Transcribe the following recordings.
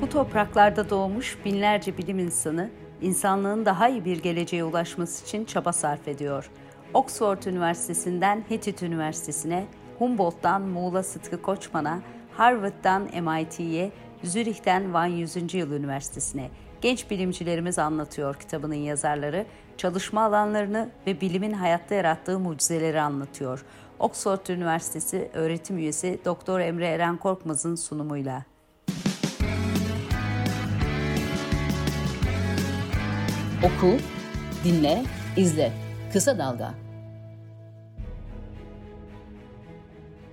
Bu topraklarda doğmuş binlerce bilim insanı, insanlığın daha iyi bir geleceğe ulaşması için çaba sarf ediyor. Oxford Üniversitesi'nden Hittit Üniversitesi'ne, Humboldt'tan Muğla Sıtkı Koçman'a, Harvard'dan MIT'ye, Zürih'ten Van 100. Yıl Üniversitesi'ne genç bilimcilerimiz anlatıyor kitabının yazarları, çalışma alanlarını ve bilimin hayatta yarattığı mucizeleri anlatıyor. Oxford Üniversitesi öğretim üyesi Doktor Emre Eren Korkmaz'ın sunumuyla. Oku, dinle, izle. Kısa Dalga.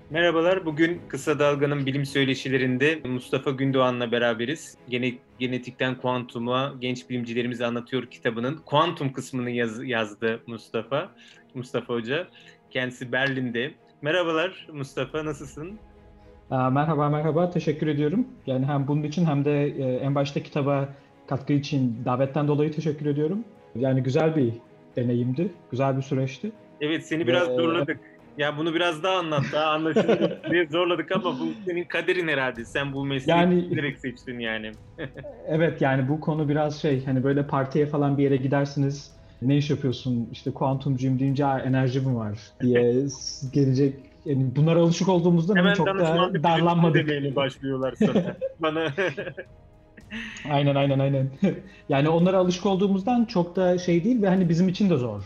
Merhabalar, bugün Kısa Dalga'nın bilim söyleşilerinde Mustafa Gündoğan'la beraberiz. Gene, genetikten kuantuma genç bilimcilerimiz anlatıyor kitabının. Kuantum kısmını yaz, yazdı Mustafa, Mustafa Hoca. Kendisi Berlin'de. Merhabalar Mustafa, nasılsın? Merhaba, merhaba. Teşekkür ediyorum. Yani hem bunun için hem de e, en başta kitaba katkı için davetten dolayı teşekkür ediyorum. Yani güzel bir deneyimdi, güzel bir süreçti. Evet, seni biraz Ve... zorladık. Ya bunu biraz daha anlat, daha anlaşılır diye zorladık ama bu senin kaderin herhalde. Sen bu mesleği yani, direkt seçtin yani. evet yani bu konu biraz şey, hani böyle partiye falan bir yere gidersiniz, ne iş yapıyorsun, işte kuantumcuyum deyince enerji mi var diye gelecek yani bunlara alışık olduğumuzda Hemen çok da darlanmadık. Hemen başlıyorlar sana. Bana aynen aynen aynen. yani onlara alışık olduğumuzdan çok da şey değil ve hani bizim için de zor.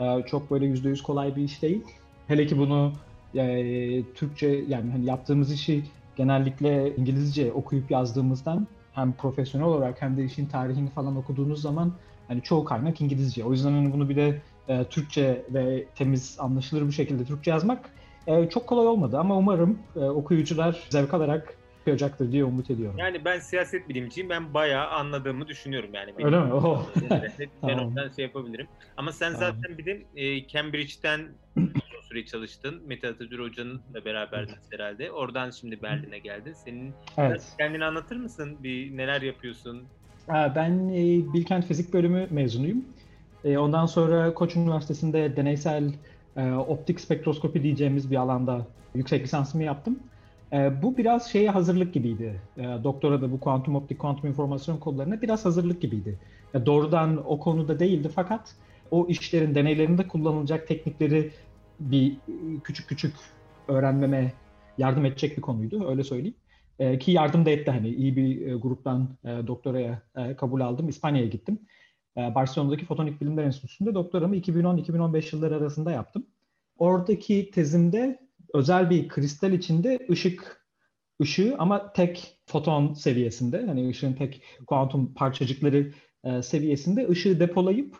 Ee, çok böyle yüzde yüz kolay bir iş değil. Hele ki bunu e, Türkçe yani hani yaptığımız işi genellikle İngilizce okuyup yazdığımızdan hem profesyonel olarak hem de işin tarihini falan okuduğunuz zaman hani çoğu kaynak İngilizce. O yüzden hani bunu bir de e, Türkçe ve temiz anlaşılır bir şekilde Türkçe yazmak e, çok kolay olmadı ama umarım e, okuyucular zevk alarak okuyacaktır diye umut ediyorum. Yani ben siyaset bilimciyim. Ben bayağı anladığımı düşünüyorum yani. Öyle mi? Oh. ben tamam. ondan şey yapabilirim. Ama sen tamam. zaten bir de e, Cambridge'den uzun süre çalıştın. Mete Atatürk Hoca'nın da beraberdiniz herhalde. Oradan şimdi Berlin'e geldin. Senin evet. kendini anlatır mısın? Bir neler yapıyorsun? Ben e, Bilkent Fizik Bölümü mezunuyum. E, ondan sonra Koç Üniversitesi'nde deneysel e, optik spektroskopi diyeceğimiz bir alanda yüksek lisansımı yaptım. E, bu biraz şeye hazırlık gibiydi. E, doktora da bu kuantum optik, kuantum informasyon kodlarına biraz hazırlık gibiydi. E, doğrudan o konuda değildi fakat o işlerin deneylerinde kullanılacak teknikleri bir küçük küçük öğrenmeme yardım edecek bir konuydu öyle söyleyeyim. E, ki yardım da etti hani iyi bir e, gruptan e, doktoraya e, kabul aldım. İspanya'ya gittim. E, Barcelona'daki Fotonik Bilimler Enstitüsü'nde doktoramı 2010-2015 yılları arasında yaptım. Oradaki tezimde özel bir kristal içinde ışık ışığı ama tek foton seviyesinde hani ışığın tek kuantum parçacıkları e, seviyesinde ışığı depolayıp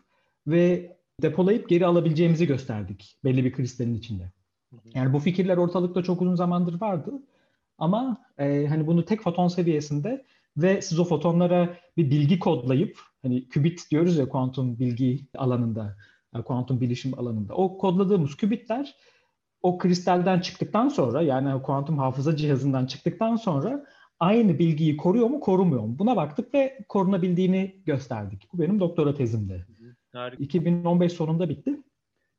ve depolayıp geri alabileceğimizi gösterdik belli bir kristalin içinde. Yani bu fikirler ortalıkta çok uzun zamandır vardı ama e, hani bunu tek foton seviyesinde ve siz o fotonlara bir bilgi kodlayıp hani kübit diyoruz ya kuantum bilgi alanında, kuantum bilişim alanında. O kodladığımız kübitler o kristalden çıktıktan sonra yani kuantum hafıza cihazından çıktıktan sonra aynı bilgiyi koruyor mu korumuyor mu? Buna baktık ve korunabildiğini gösterdik. Bu benim doktora tezimdi. Harika. 2015 sonunda bitti.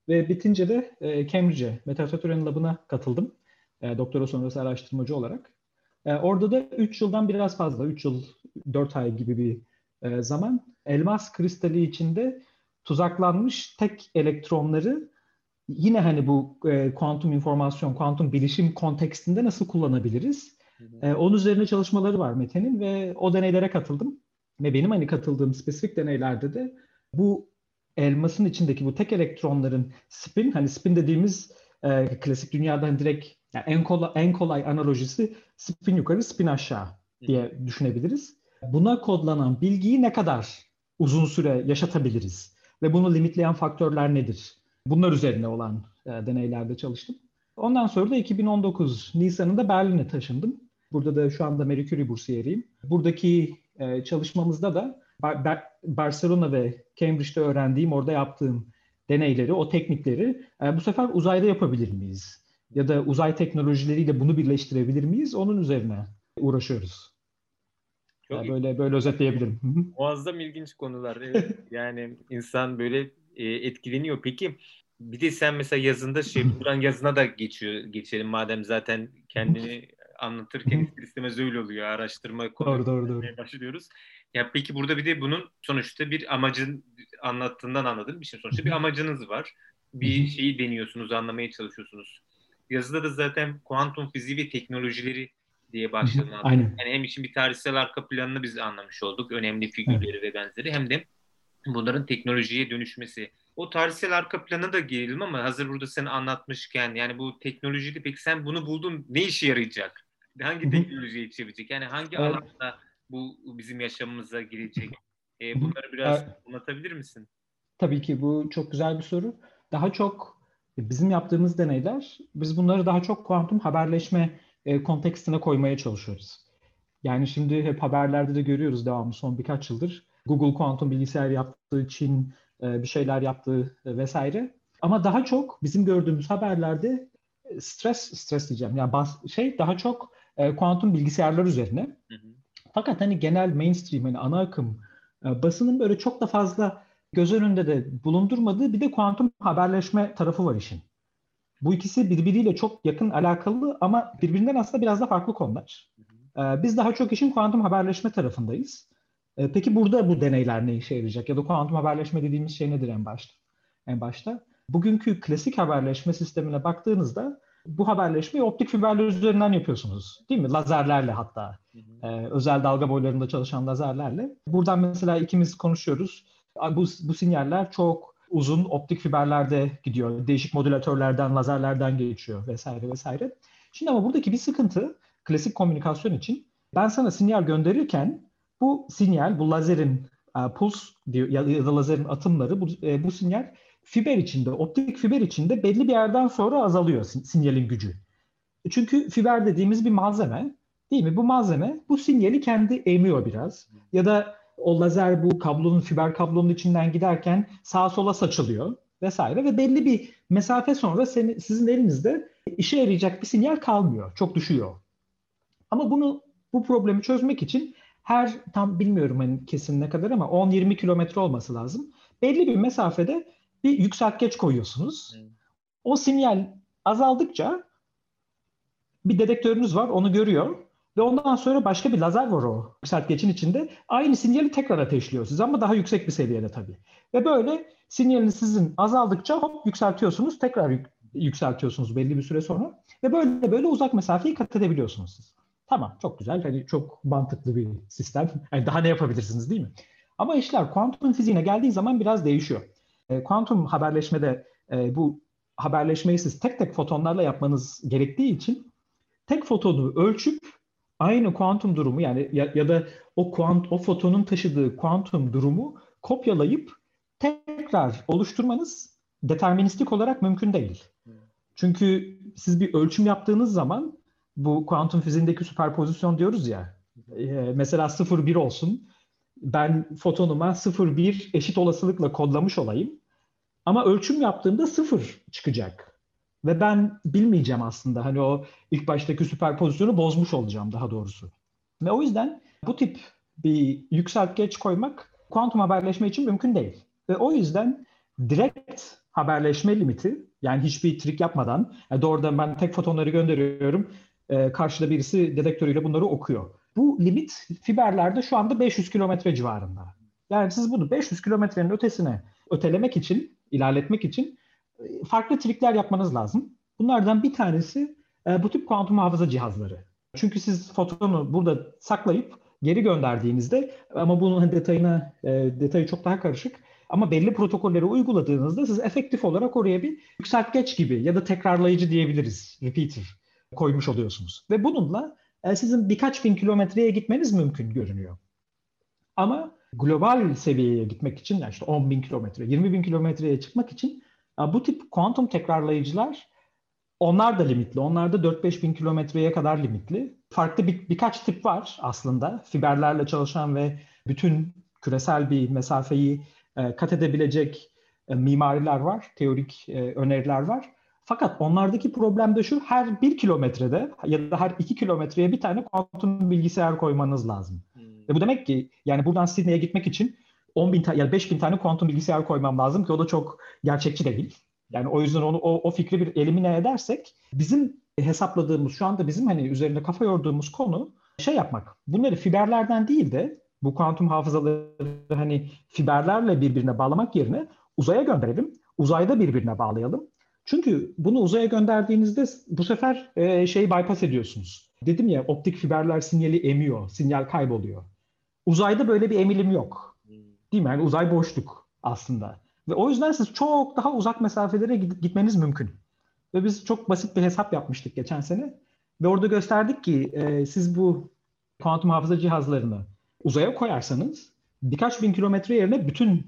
Ve bitince de e, Cambridge'e, Meta Satürn Lab'ına katıldım. E, doktora sonrası araştırmacı olarak. E, orada da 3 yıldan biraz fazla, 3 yıl 4 ay gibi bir e, zaman elmas kristali içinde tuzaklanmış tek elektronları yine hani bu e, kuantum informasyon, kuantum bilişim kontekstinde nasıl kullanabiliriz? E, onun üzerine çalışmaları var Mete'nin ve o deneylere katıldım. Ve benim hani katıldığım spesifik deneylerde de bu elmasın içindeki bu tek elektronların spin, hani spin dediğimiz e, klasik dünyadan hani direkt yani en kolay en kolay analojisi spin yukarı, spin aşağı diye düşünebiliriz. Buna kodlanan bilgiyi ne kadar uzun süre yaşatabiliriz ve bunu limitleyen faktörler nedir? Bunlar üzerine olan e, deneylerde çalıştım. Ondan sonra da 2019 Nisan'ında Berlin'e taşındım. Burada da şu anda Marie Curie bursiyeriyim. Buradaki e, çalışmamızda da Bar- Barcelona ve Cambridge'de öğrendiğim, orada yaptığım deneyleri, o teknikleri e, bu sefer uzayda yapabilir miyiz? Ya da uzay teknolojileriyle bunu birleştirebilir miyiz? Onun üzerine uğraşıyoruz. Çok yani böyle böyle özetleyebilirim. Muazzam ilginç konular. Evet. yani insan böyle etkileniyor. Peki bir de sen mesela yazında şey buradan yazına da geçiyor geçelim madem zaten kendini anlatırken ister istemez öyle oluyor. Araştırma doğru, doğru, doğru. başlıyoruz. Ya peki burada bir de bunun sonuçta bir amacın anlattığından anladım. Bir şey sonuçta bir amacınız var. Bir şeyi deniyorsunuz, anlamaya çalışıyorsunuz. Yazıda da zaten kuantum fiziği ve teknolojileri diye başladığını Aynen. Yani hem için bir tarihsel arka planını biz anlamış olduk. Önemli figürleri evet. ve benzeri. Hem de bunların teknolojiye dönüşmesi. O tarihsel arka planı da gelelim ama hazır burada sen anlatmışken yani bu teknolojide peki sen bunu buldun ne işe yarayacak? Hangi teknolojiye içebilecek? Yani hangi evet. alanda bu bizim yaşamımıza girecek? E, bunları biraz evet. anlatabilir misin? Tabii ki bu çok güzel bir soru. Daha çok bizim yaptığımız deneyler, biz bunları daha çok kuantum haberleşme e, kontekstine koymaya çalışıyoruz. Yani şimdi hep haberlerde de görüyoruz devamlı son birkaç yıldır. Google kuantum bilgisayar yaptığı, Çin e, bir şeyler yaptığı e, vesaire. Ama daha çok bizim gördüğümüz haberlerde e, stres, stres diyeceğim. Yani bas, şey daha çok kuantum bilgisayarlar üzerine. Hı hı. Fakat hani genel mainstream, hani ana akım basının böyle çok da fazla göz önünde de bulundurmadığı bir de kuantum haberleşme tarafı var işin. Bu ikisi birbiriyle çok yakın alakalı ama birbirinden aslında biraz da farklı konular. Ee, biz daha çok işin kuantum haberleşme tarafındayız. Ee, peki burada bu deneyler ne işe yarayacak? Ya da kuantum haberleşme dediğimiz şey nedir en başta? En başta bugünkü klasik haberleşme sistemine baktığınızda bu haberleşmeyi optik fiberler üzerinden yapıyorsunuz. Değil mi? Lazerlerle hatta. Ee, özel dalga boylarında çalışan lazerlerle. Buradan mesela ikimiz konuşuyoruz. Bu, bu sinyaller çok uzun optik fiberlerde gidiyor. Değişik modülatörlerden, lazerlerden geçiyor vesaire vesaire. Şimdi ama buradaki bir sıkıntı klasik komünikasyon için ben sana sinyal gönderirken bu sinyal, bu lazerin uh, puls ya, ya da lazerin atımları bu, e, bu sinyal fiber içinde, optik fiber içinde belli bir yerden sonra azalıyor sinyalin gücü. Çünkü fiber dediğimiz bir malzeme değil mi? Bu malzeme bu sinyali kendi emiyor biraz. Ya da o lazer bu kablonun fiber kablonun içinden giderken sağa sola saçılıyor vesaire ve belli bir mesafe sonra senin, sizin elinizde işe yarayacak bir sinyal kalmıyor. Çok düşüyor. Ama bunu bu problemi çözmek için her tam bilmiyorum hani kesin ne kadar ama 10-20 kilometre olması lazım. Belli bir mesafede bir yükseltgeç koyuyorsunuz. O sinyal azaldıkça bir dedektörünüz var onu görüyor ve ondan sonra başka bir lazer var o yükseltgecin içinde. Aynı sinyali tekrar ateşliyor size ama daha yüksek bir seviyede tabii. Ve böyle sinyalini sizin azaldıkça hop yükseltiyorsunuz. Tekrar yük, yükseltiyorsunuz belli bir süre sonra. Ve böyle böyle uzak mesafeyi kat edebiliyorsunuz siz. Tamam çok güzel. Hani çok mantıklı bir sistem. Yani daha ne yapabilirsiniz değil mi? Ama işler kuantum fiziğine geldiği zaman biraz değişiyor. E, kuantum haberleşmede e, bu haberleşmeyi siz tek tek fotonlarla yapmanız gerektiği için tek fotonu ölçüp aynı kuantum durumu yani ya, ya da o kuant o fotonun taşıdığı kuantum durumu kopyalayıp tekrar oluşturmanız deterministik olarak mümkün değil. Çünkü siz bir ölçüm yaptığınız zaman bu kuantum fiziğindeki süperpozisyon diyoruz ya. E, mesela 0-1 olsun. Ben fotonuma 0-1 eşit olasılıkla kodlamış olayım. Ama ölçüm yaptığımda 0 çıkacak. Ve ben bilmeyeceğim aslında hani o ilk baştaki süperpozisyonu bozmuş olacağım daha doğrusu. Ve o yüzden bu tip bir yükseltgeç koymak kuantum haberleşme için mümkün değil. Ve o yüzden direkt haberleşme limiti yani hiçbir trik yapmadan yani doğrudan ben tek fotonları gönderiyorum e, karşıda birisi dedektörüyle bunları okuyor. Bu limit fiberlerde şu anda 500 kilometre civarında. Yani siz bunu 500 kilometrenin ötesine ötelemek için, ilerletmek için farklı trikler yapmanız lazım. Bunlardan bir tanesi e, bu tip kuantum hafıza cihazları. Çünkü siz fotonu burada saklayıp geri gönderdiğinizde ama bunun detayına e, detayı çok daha karışık ama belli protokolleri uyguladığınızda siz efektif olarak oraya bir yükseltgeç gibi ya da tekrarlayıcı diyebiliriz, repeater koymuş oluyorsunuz. Ve bununla e, sizin birkaç bin kilometreye gitmeniz mümkün görünüyor. Ama global seviyeye gitmek için işte 10 bin kilometre, 20 bin kilometreye çıkmak için bu tip kuantum tekrarlayıcılar onlar da limitli. Onlar da 4-5 bin kilometreye kadar limitli. Farklı bir, birkaç tip var aslında. Fiberlerle çalışan ve bütün küresel bir mesafeyi e, kat edebilecek e, mimariler var. Teorik e, öneriler var. Fakat onlardaki problem de şu, her bir kilometrede ya da her iki kilometreye bir tane kuantum bilgisayar koymanız lazım. Hmm. Ve bu demek ki yani buradan Sydney'e gitmek için 10 bin yani 5 bin tane kuantum bilgisayar koymam lazım ki o da çok gerçekçi değil. Yani o yüzden onu o, o fikri bir elimine edersek bizim hesapladığımız şu anda bizim hani üzerinde kafa yorduğumuz konu şey yapmak. Bunları fiberlerden değil de bu kuantum hafızaları hani fiberlerle birbirine bağlamak yerine uzaya gönderelim. Uzayda birbirine bağlayalım. Çünkü bunu uzaya gönderdiğinizde bu sefer e, şeyi bypass ediyorsunuz. Dedim ya optik fiberler sinyali emiyor, sinyal kayboluyor. Uzayda böyle bir emilim yok. Değil mi? Yani uzay boşluk aslında. Ve o yüzden siz çok daha uzak mesafelere gitmeniz mümkün. Ve biz çok basit bir hesap yapmıştık geçen sene. Ve orada gösterdik ki e, siz bu kuantum hafıza cihazlarını uzaya koyarsanız birkaç bin kilometre yerine bütün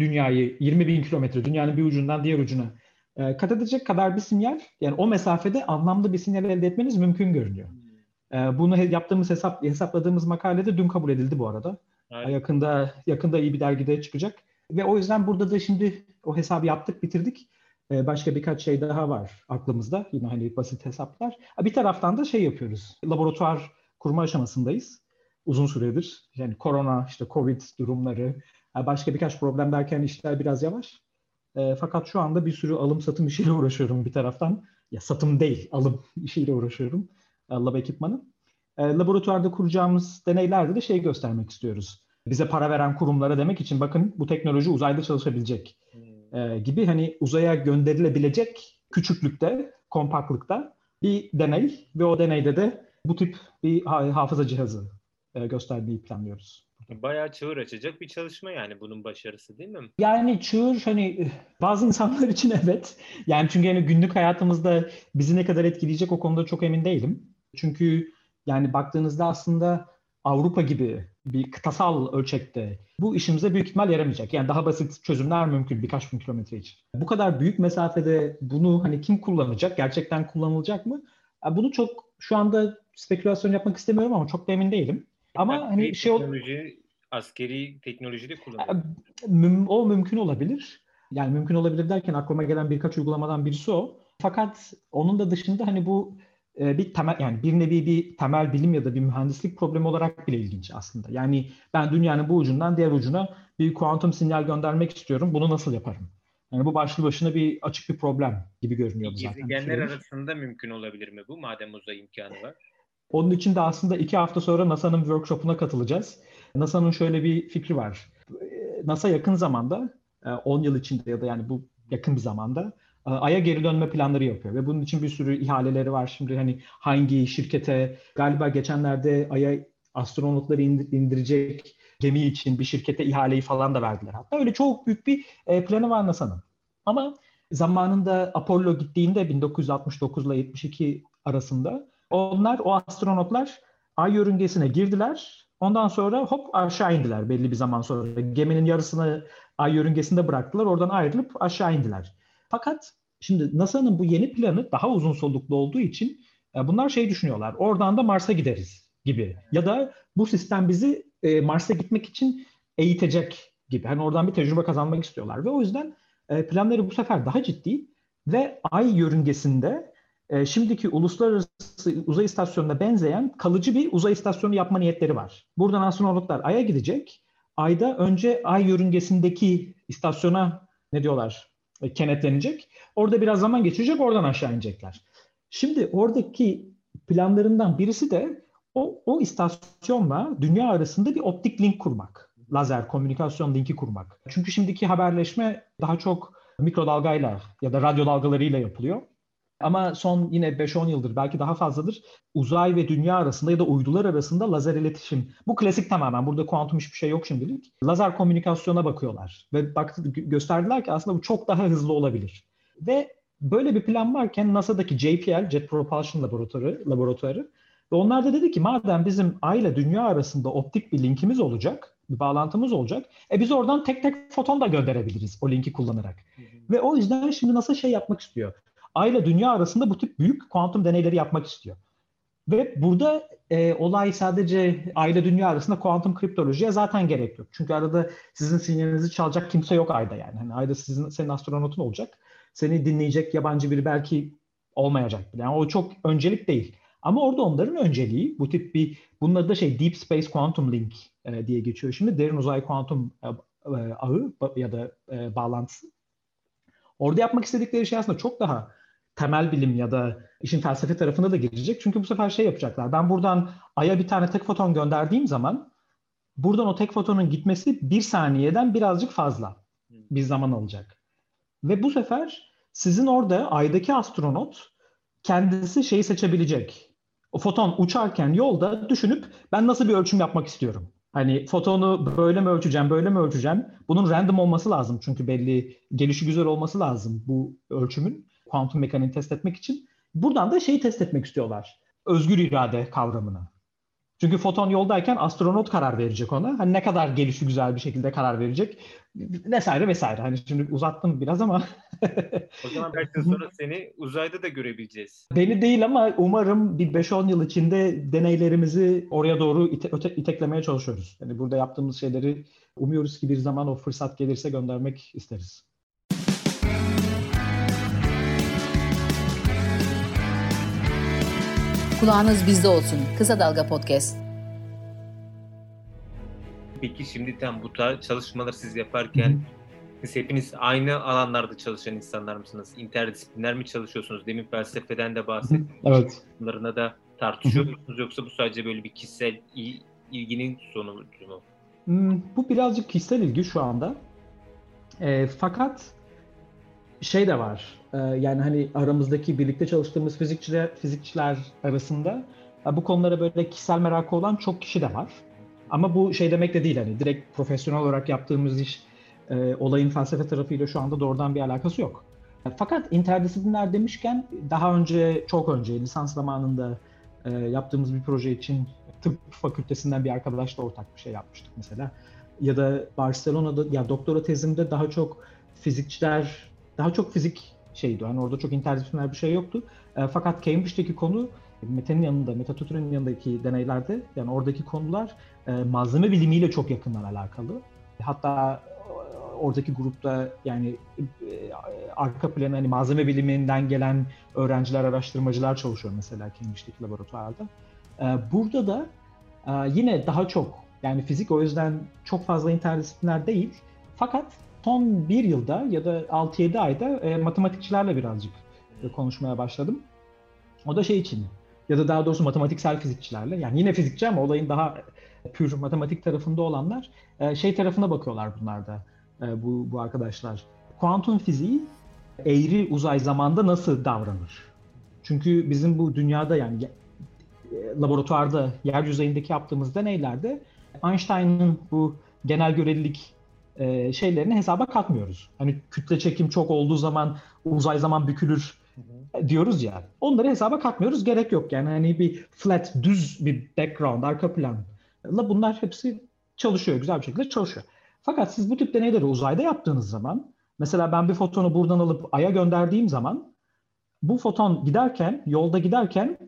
dünyayı 20 bin kilometre dünyanın bir ucundan diğer ucuna e, kat edecek kadar bir sinyal yani o mesafede anlamlı bir sinyal elde etmeniz mümkün görünüyor. E, bunu yaptığımız hesap hesapladığımız makalede dün kabul edildi bu arada. Evet. Yakında yakında iyi bir dergide çıkacak. Ve o yüzden burada da şimdi o hesabı yaptık, bitirdik. Ee, başka birkaç şey daha var aklımızda. Yine hani basit hesaplar. Bir taraftan da şey yapıyoruz. Laboratuvar kurma aşamasındayız. Uzun süredir. Yani korona, işte Covid durumları, başka birkaç problem derken işler biraz yavaş. E, fakat şu anda bir sürü alım satım işiyle uğraşıyorum bir taraftan. Ya satım değil, alım işiyle uğraşıyorum. Lab ekipmanı. E, laboratuvarda kuracağımız deneylerde de şey göstermek istiyoruz. Bize para veren kurumlara demek için bakın bu teknoloji uzayda çalışabilecek e, gibi hani uzaya gönderilebilecek küçüklükte, kompaktlıkta bir deney ve o deneyde de bu tip bir hafıza cihazı e, göstermeyi planlıyoruz. Bayağı çığır açacak bir çalışma yani bunun başarısı değil mi? Yani çığır hani bazı insanlar için evet. Yani çünkü yani günlük hayatımızda bizi ne kadar etkileyecek o konuda çok emin değilim. Çünkü yani baktığınızda aslında Avrupa gibi bir kıtasal ölçekte bu işimize büyük ihtimal yaramayacak. Yani daha basit çözümler mümkün birkaç bin kilometre için. Bu kadar büyük mesafede bunu hani kim kullanacak? Gerçekten kullanılacak mı? Bunu çok şu anda spekülasyon yapmak istemiyorum ama çok da emin değilim. Ama askeri hani şey teknoloji, askeri teknolojide kullanılıyor. O mümkün olabilir. Yani mümkün olabilir derken aklıma gelen birkaç uygulamadan birisi o. Fakat onun da dışında hani bu e, bir temel yani bir nevi bir temel bilim ya da bir mühendislik problemi olarak bile ilginç aslında. Yani ben dünyanın bu ucundan diğer ucuna bir kuantum sinyal göndermek istiyorum. Bunu nasıl yaparım? Yani bu başlı başına bir açık bir problem gibi görünüyor bu zaten. Gezegenler arasında mümkün olabilir mi bu madem uzay imkanı var? Onun için de aslında iki hafta sonra NASA'nın workshop'una katılacağız. NASA'nın şöyle bir fikri var. NASA yakın zamanda 10 yıl içinde ya da yani bu yakın bir zamanda e, Ay'a geri dönme planları yapıyor ve bunun için bir sürü ihaleleri var. Şimdi hani hangi şirkete galiba geçenlerde Ay'a astronotları indirecek gemi için bir şirkete ihaleyi falan da verdiler. Hatta öyle çok büyük bir e, planı var NASA'nın. Ama zamanında Apollo gittiğinde 1969 ile 72 arasında onlar o astronotlar Ay yörüngesine girdiler. Ondan sonra hop aşağı indiler belli bir zaman sonra. Geminin yarısını Ay yörüngesinde bıraktılar. Oradan ayrılıp aşağı indiler. Fakat şimdi NASA'nın bu yeni planı daha uzun soluklu olduğu için e, bunlar şey düşünüyorlar. Oradan da Mars'a gideriz gibi. Ya da bu sistem bizi e, Mars'a gitmek için eğitecek gibi. Hani oradan bir tecrübe kazanmak istiyorlar. Ve o yüzden e, planları bu sefer daha ciddi ve Ay yörüngesinde şimdiki uluslararası uzay istasyonuna benzeyen kalıcı bir uzay istasyonu yapma niyetleri var. Buradan astronotlar Ay'a gidecek. Ayda önce Ay yörüngesindeki istasyona ne diyorlar? E, kenetlenecek. Orada biraz zaman geçirecek, oradan aşağı inecekler. Şimdi oradaki planlarından birisi de o, o istasyonla dünya arasında bir optik link kurmak. Lazer komünikasyon linki kurmak. Çünkü şimdiki haberleşme daha çok mikrodalgayla ya da radyo dalgalarıyla yapılıyor. Ama son yine 5-10 yıldır belki daha fazladır uzay ve dünya arasında ya da uydular arasında lazer iletişim. Bu klasik tamamen. Burada kuantum hiçbir şey yok şimdilik. Lazer komünikasyona bakıyorlar. Ve baktı, gösterdiler ki aslında bu çok daha hızlı olabilir. Ve böyle bir plan varken NASA'daki JPL, Jet Propulsion Laboratuvarı, laboratuvarı ve onlar da dedi ki madem bizim Ay ile Dünya arasında optik bir linkimiz olacak, bir bağlantımız olacak. E biz oradan tek tek foton da gönderebiliriz o linki kullanarak. Hı hı. Ve o yüzden şimdi NASA şey yapmak istiyor. Ay ile dünya arasında bu tip büyük kuantum deneyleri yapmak istiyor. Ve burada e, olay sadece Ay ile dünya arasında kuantum kriptolojiye zaten gerek yok. Çünkü arada sizin sinyalinizi çalacak kimse yok Ay'da yani. Hani Ay'da sizin senin astronotun olacak. Seni dinleyecek yabancı biri belki olmayacak. Yani o çok öncelik değil. Ama orada onların önceliği bu tip bir bunun adı da şey Deep Space Quantum Link e, diye geçiyor şimdi. Derin uzay kuantum e, e, ağı ya da e, bağlantısı. Orada yapmak istedikleri şey aslında çok daha temel bilim ya da işin felsefe tarafına da girecek. Çünkü bu sefer şey yapacaklar. Ben buradan Ay'a bir tane tek foton gönderdiğim zaman buradan o tek fotonun gitmesi bir saniyeden birazcık fazla bir zaman alacak. Ve bu sefer sizin orada Ay'daki astronot kendisi şeyi seçebilecek. O foton uçarken yolda düşünüp ben nasıl bir ölçüm yapmak istiyorum. Hani fotonu böyle mi ölçeceğim, böyle mi ölçeceğim? Bunun random olması lazım çünkü belli gelişi güzel olması lazım bu ölçümün kuantum mekaniğini test etmek için. Buradan da şeyi test etmek istiyorlar. Özgür irade kavramını. Çünkü foton yoldayken astronot karar verecek ona. Hani ne kadar gelişi güzel bir şekilde karar verecek vesaire vesaire. Hani şimdi uzattım biraz ama. o zaman belki sonra seni uzayda da görebileceğiz. Beni değil ama umarım bir 5-10 yıl içinde deneylerimizi oraya doğru ite, öte, iteklemeye çalışıyoruz. Yani burada yaptığımız şeyleri umuyoruz ki bir zaman o fırsat gelirse göndermek isteriz. Kulağınız bizde olsun. Kısa Dalga Podcast. Peki şimdi tam bu tarz çalışmaları siz yaparken siz hepiniz aynı alanlarda çalışan insanlar mısınız? İnterdisipliner mi çalışıyorsunuz? Demin felsefeden de bahsettiniz. Evet. Bunlarına da tartışıyor musunuz yoksa bu sadece böyle bir kişisel ilginin sonucu mu? Bu birazcık kişisel ilgi şu anda. E, fakat şey de var. E, yani hani aramızdaki birlikte çalıştığımız fizikçiler, fizikçiler arasında e, bu konulara böyle kişisel merakı olan çok kişi de var. Ama bu şey demek de değil hani direkt profesyonel olarak yaptığımız iş e, olayın felsefe tarafıyla şu anda doğrudan bir alakası yok. Fakat interdisipliner demişken daha önce çok önce lisans zamanında e, yaptığımız bir proje için tıp fakültesinden bir arkadaşla ortak bir şey yapmıştık mesela. Ya da Barcelona'da ya doktora tezimde daha çok fizikçiler daha çok fizik şeydi. Yani orada çok interdisipliner bir şey yoktu. E, fakat Cambridge'deki konu Mete'nin yanında, Meta Tutur'un yanındaki deneylerde yani oradaki konular e, malzeme bilimiyle çok yakından alakalı. Hatta oradaki grupta yani e, arka planı hani malzeme biliminden gelen öğrenciler, araştırmacılar çalışıyor mesela Cambridge'deki laboratuvarda. E, burada da e, yine daha çok yani fizik o yüzden çok fazla interdisipliner değil. Fakat son bir yılda ya da 6-7 ayda e, matematikçilerle birazcık konuşmaya başladım. O da şey için ya da daha doğrusu matematiksel fizikçilerle yani yine fizikçi ama olayın daha pür matematik tarafında olanlar e, şey tarafına bakıyorlar bunlar da e, bu, bu arkadaşlar. Kuantum fiziği eğri uzay zamanda nasıl davranır? Çünkü bizim bu dünyada yani e, laboratuvarda yer yüzeyindeki yaptığımız deneylerde Einstein'ın bu genel görelilik e, şeylerini hesaba katmıyoruz. Hani kütle çekim çok olduğu zaman uzay zaman bükülür diyoruz ya. Onları hesaba katmıyoruz. Gerek yok yani hani bir flat düz bir background arka planla bunlar hepsi çalışıyor. Güzel bir şekilde çalışıyor. Fakat siz bu tip deneyleri uzayda yaptığınız zaman mesela ben bir fotonu buradan alıp Ay'a gönderdiğim zaman bu foton giderken, yolda giderken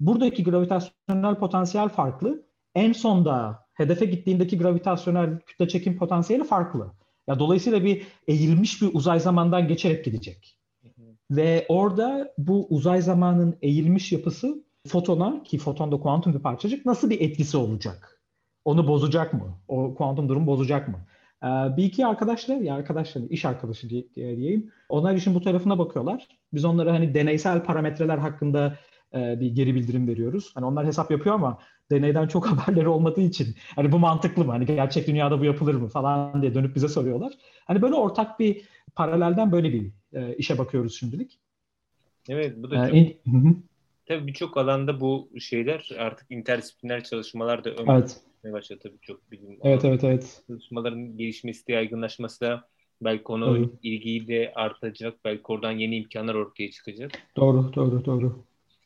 buradaki gravitasyonel potansiyel farklı. En sonda hedefe gittiğindeki gravitasyonel kütle çekim potansiyeli farklı. Ya dolayısıyla bir eğilmiş bir uzay zamandan geçerek gidecek. Ve orada bu uzay zamanın eğilmiş yapısı fotona ki foton da kuantum bir parçacık nasıl bir etkisi olacak? Onu bozacak mı? O kuantum durumu bozacak mı? Ee, bir iki arkadaşlar, ya arkadaşlar, iş arkadaşı diye, diyeyim. Onlar işin bu tarafına bakıyorlar. Biz onlara hani deneysel parametreler hakkında e, bir geri bildirim veriyoruz. Hani onlar hesap yapıyor ama deneyden çok haberleri olmadığı için hani bu mantıklı mı? Hani gerçek dünyada bu yapılır mı falan diye dönüp bize soruyorlar. Hani böyle ortak bir paralelden böyle bir e, işe bakıyoruz şimdilik. Evet bu da ee, çok... Hı-hı. Tabii birçok alanda bu şeyler artık interdisipliner çalışmalar da ön evet. başladı tabii çok bilim. Evet evet evet. Çalışmaların gelişmesi, yaygınlaşması da belki konu evet. ilgiyi de artacak. Belki oradan yeni imkanlar ortaya çıkacak. Doğru doğru doğru.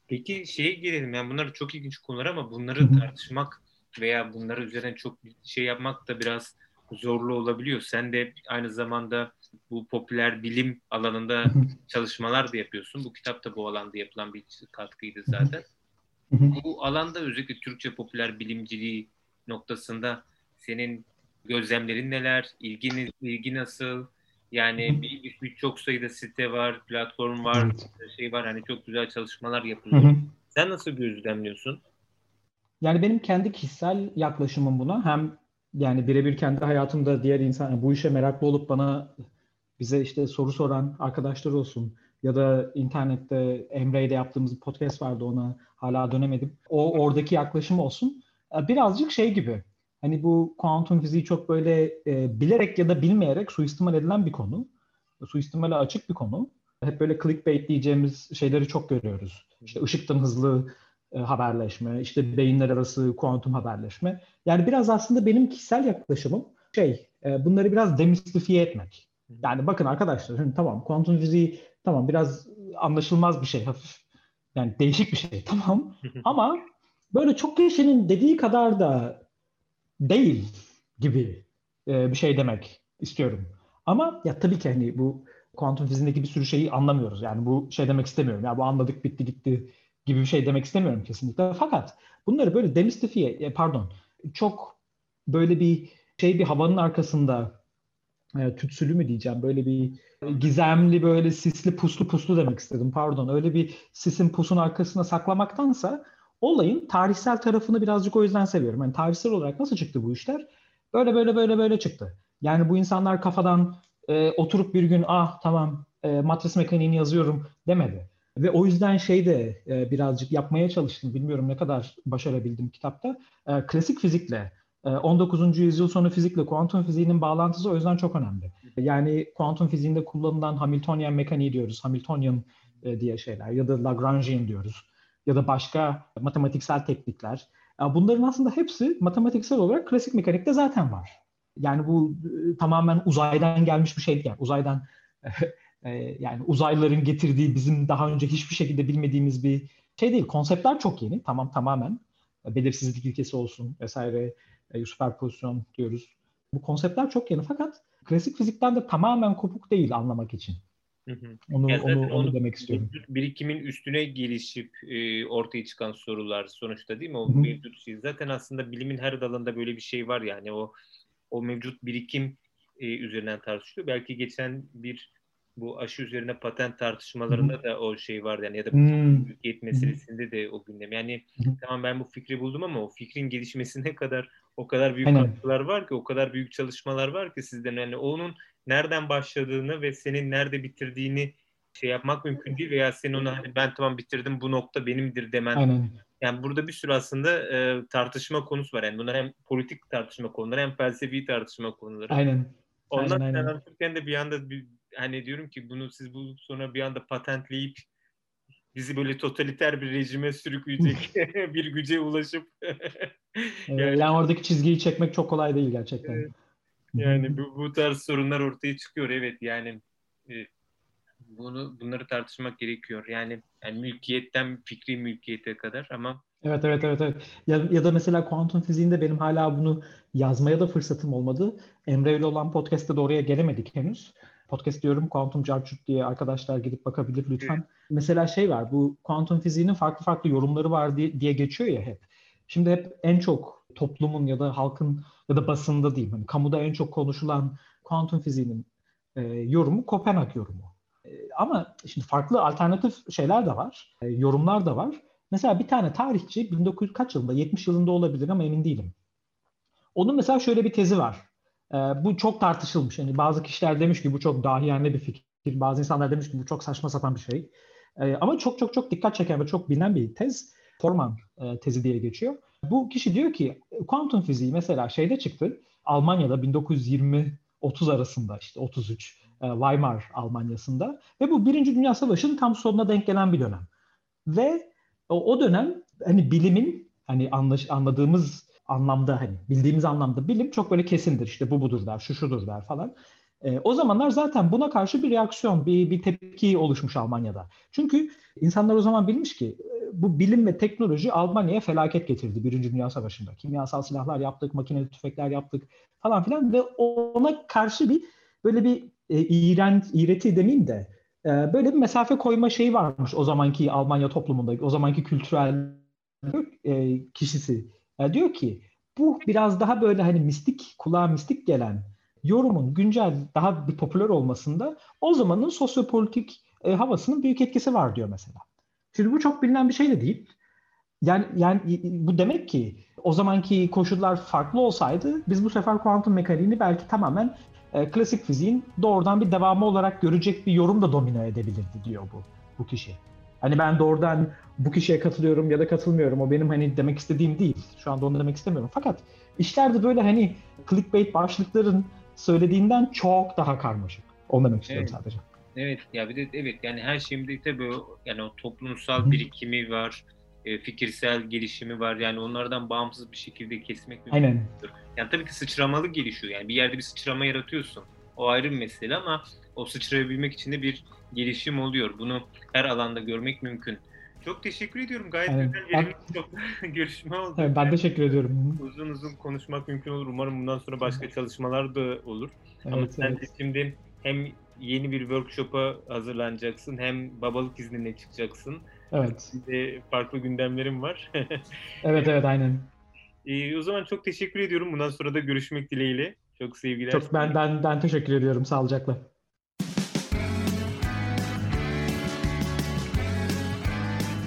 Peki şeye gelelim yani bunlar çok ilginç konular ama bunları Hı-hı. tartışmak veya bunları üzerine çok şey yapmak da biraz zorlu olabiliyor. Sen de aynı zamanda bu popüler bilim alanında çalışmalar da yapıyorsun. Bu kitap da bu alanda yapılan bir katkıydı zaten. bu alanda özellikle Türkçe popüler bilimciliği noktasında senin gözlemlerin neler? İlgin, ilgi nasıl? Yani bir, bir, çok sayıda site var, platform var, evet. şey var. Hani çok güzel çalışmalar yapılıyor. Sen nasıl gözlemliyorsun? Yani benim kendi kişisel yaklaşımım buna hem yani birebir kendi hayatımda diğer insan bu işe meraklı olup bana bize işte soru soran arkadaşlar olsun ya da internette Emre'yle yaptığımız bir podcast vardı ona hala dönemedim. O oradaki yaklaşım olsun. Birazcık şey gibi. Hani bu kuantum fiziği çok böyle e, bilerek ya da bilmeyerek suistimal edilen bir konu. Suistimale açık bir konu. Hep böyle clickbait diyeceğimiz şeyleri çok görüyoruz. İşte ışıktan hızlı e, haberleşme, işte beyinler arası kuantum haberleşme. Yani biraz aslında benim kişisel yaklaşımım şey, e, bunları biraz demistifiye etmek. Yani bakın arkadaşlar, şimdi tamam kuantum fiziği tamam biraz anlaşılmaz bir şey hafif. Yani değişik bir şey tamam ama böyle çok kişinin dediği kadar da değil gibi e, bir şey demek istiyorum. Ama ya tabii ki hani bu kuantum fiziğindeki bir sürü şeyi anlamıyoruz. Yani bu şey demek istemiyorum. Ya bu anladık bitti gitti gibi bir şey demek istemiyorum kesinlikle. Fakat bunları böyle demistifiye, e, pardon, çok böyle bir şey bir havanın arkasında e, tütsülü mü diyeceğim böyle bir gizemli böyle sisli puslu puslu demek istedim pardon öyle bir sisin pusun arkasına saklamaktansa olayın tarihsel tarafını birazcık o yüzden seviyorum. Yani tarihsel olarak nasıl çıktı bu işler? Böyle böyle böyle böyle çıktı. Yani bu insanlar kafadan e, oturup bir gün ah tamam e, matris mekaniğini yazıyorum demedi. Ve o yüzden şey de e, birazcık yapmaya çalıştım. Bilmiyorum ne kadar başarabildim kitapta. E, klasik fizikle 19. Ee, yüzyıl sonu fizikle kuantum fiziğinin bağlantısı o yüzden çok önemli. Yani kuantum fiziğinde kullanılan Hamiltonian mekaniği diyoruz, Hamiltonian e, diye şeyler ya da Lagrangian diyoruz ya da başka matematiksel teknikler. Bunların aslında hepsi matematiksel olarak klasik mekanikte zaten var. Yani bu e, tamamen uzaydan gelmiş bir şey değil. Yani uzaydan e, yani uzaylıların getirdiği bizim daha önce hiçbir şekilde bilmediğimiz bir şey değil. Konseptler çok yeni. Tamam tamamen belirsizlik ilkesi olsun vesaire e, süperpozisyon diyoruz. Bu konseptler çok yeni fakat klasik fizikten de tamamen kopuk değil anlamak için. Onu, yani onu, onu demek istiyorum. Birikimin üstüne gelişip e, ortaya çıkan sorular sonuçta değil mi? O Hı-hı. mevcut şey. Zaten aslında bilimin her dalında böyle bir şey var yani o o mevcut birikim e, üzerinden tartışılıyor. Belki geçen bir bu aşı üzerine patent tartışmalarında Hı-hı. da o şey vardı yani ya da mülkiyet meselesinde de o gündem. Yani Hı-hı. tamam ben bu fikri buldum ama o fikrin gelişmesine kadar o kadar büyük katkılar var ki, o kadar büyük çalışmalar var ki sizden yani onun nereden başladığını ve senin nerede bitirdiğini şey yapmak mümkün değil veya sen onu hani ben tamam bitirdim bu nokta benimdir demen. Aynen. Yani burada bir sürü aslında e, tartışma konusu var. Yani bunlar hem politik tartışma konuları hem felsefi tartışma konuları. Aynen. Ondan aynen, aynen. de bir anda bir, hani diyorum ki bunu siz bu sonra bir anda patentleyip bizi böyle totaliter bir rejime sürükleyecek bir güce ulaşıp yani, yani oradaki çizgiyi çekmek çok kolay değil gerçekten. Yani bu, bu tarz sorunlar ortaya çıkıyor evet yani e, bunu bunları tartışmak gerekiyor. Yani, yani mülkiyetten fikri mülkiyete kadar ama Evet evet evet evet. Ya, ya da mesela kuantum fiziğinde benim hala bunu yazmaya da fırsatım olmadı. Emre ile olan podcast'te de oraya gelemedik henüz podcast diyorum Quantum Jarchut diye arkadaşlar gidip bakabilir lütfen. Evet. Mesela şey var bu kuantum fiziğinin farklı farklı yorumları var diye, diye geçiyor ya hep. Şimdi hep en çok toplumun ya da halkın ya da basında diyeyim hani kamuda en çok konuşulan kuantum fiziğinin e, yorumu Kopenhag yorumu. E, ama şimdi farklı alternatif şeyler de var, e, yorumlar da var. Mesela bir tane tarihçi 1900 kaç yılında 70 yılında olabilir ama emin değilim. Onun mesela şöyle bir tezi var. E, bu çok tartışılmış. Yani bazı kişiler demiş ki bu çok dahiyane bir fikir. Bazı insanlar demiş ki bu çok saçma sapan bir şey. E, ama çok çok çok dikkat çeken ve çok bilinen bir tez. Forman e, tezi diye geçiyor. Bu kişi diyor ki kuantum fiziği mesela şeyde çıktı. Almanya'da 1920-30 arasında işte 33 e, Weimar Almanya'sında ve bu Birinci Dünya Savaşı'nın tam sonuna denk gelen bir dönem. Ve o dönem hani bilimin hani anlaş, anladığımız anlamda hani bildiğimiz anlamda bilim çok böyle kesindir. İşte bu budur der, şu şudur der falan. E, o zamanlar zaten buna karşı bir reaksiyon, bir, bir tepki oluşmuş Almanya'da. Çünkü insanlar o zaman bilmiş ki e, bu bilim ve teknoloji Almanya'ya felaket getirdi Birinci Dünya Savaşı'nda. Kimyasal silahlar yaptık, makineli tüfekler yaptık falan filan ve ona karşı bir böyle bir e, iğrent, iğreti demeyeyim de e, böyle bir mesafe koyma şeyi varmış o zamanki Almanya toplumunda, o zamanki kültürel e, kişisi yani diyor ki bu biraz daha böyle hani mistik, kulağa mistik gelen yorumun güncel daha bir popüler olmasında o zamanın sosyopolitik e, havasının büyük etkisi var diyor mesela. Şimdi bu çok bilinen bir şey de değil. Yani yani bu demek ki o zamanki koşullar farklı olsaydı biz bu sefer kuantum mekaniğini belki tamamen e, klasik fiziğin doğrudan bir devamı olarak görecek bir yorum da domine edebilirdi diyor bu bu kişi. Hani ben doğrudan bu kişiye katılıyorum ya da katılmıyorum. O benim hani demek istediğim değil. Şu anda onu demek istemiyorum. Fakat işlerde böyle hani clickbait başlıkların söylediğinden çok daha karmaşık. Onu demek istiyorum Evet. sadece. Evet ya bir de evet yani her şeyimde tabii o, yani o toplumsal birikimi var, e, fikirsel gelişimi var. Yani onlardan bağımsız bir şekilde kesmek mümkün. Aynen. Yani tabii ki sıçramalı gelişiyor. Yani bir yerde bir sıçrama yaratıyorsun. O ayrı bir mesele ama o sıçrayabilmek için de bir gelişim oluyor. Bunu her alanda görmek mümkün. Çok teşekkür ediyorum. Gayet Aynen. güzel verimli bir görüşme oldu. Evet, ben teşekkür ediyorum. Uzun uzun konuşmak mümkün olur. Umarım bundan sonra başka çalışmalar da olur. Ama Evet, sen evet. de şimdi hem yeni bir workshop'a hazırlanacaksın hem babalık iznine çıkacaksın. Evet. De farklı gündemlerim var. Evet evet aynen. Ee, o zaman çok teşekkür ediyorum. Bundan sonra da görüşmek dileğiyle. Çok sevgiler. Çok ben ben ben teşekkür ediyorum. Sağlıcakla.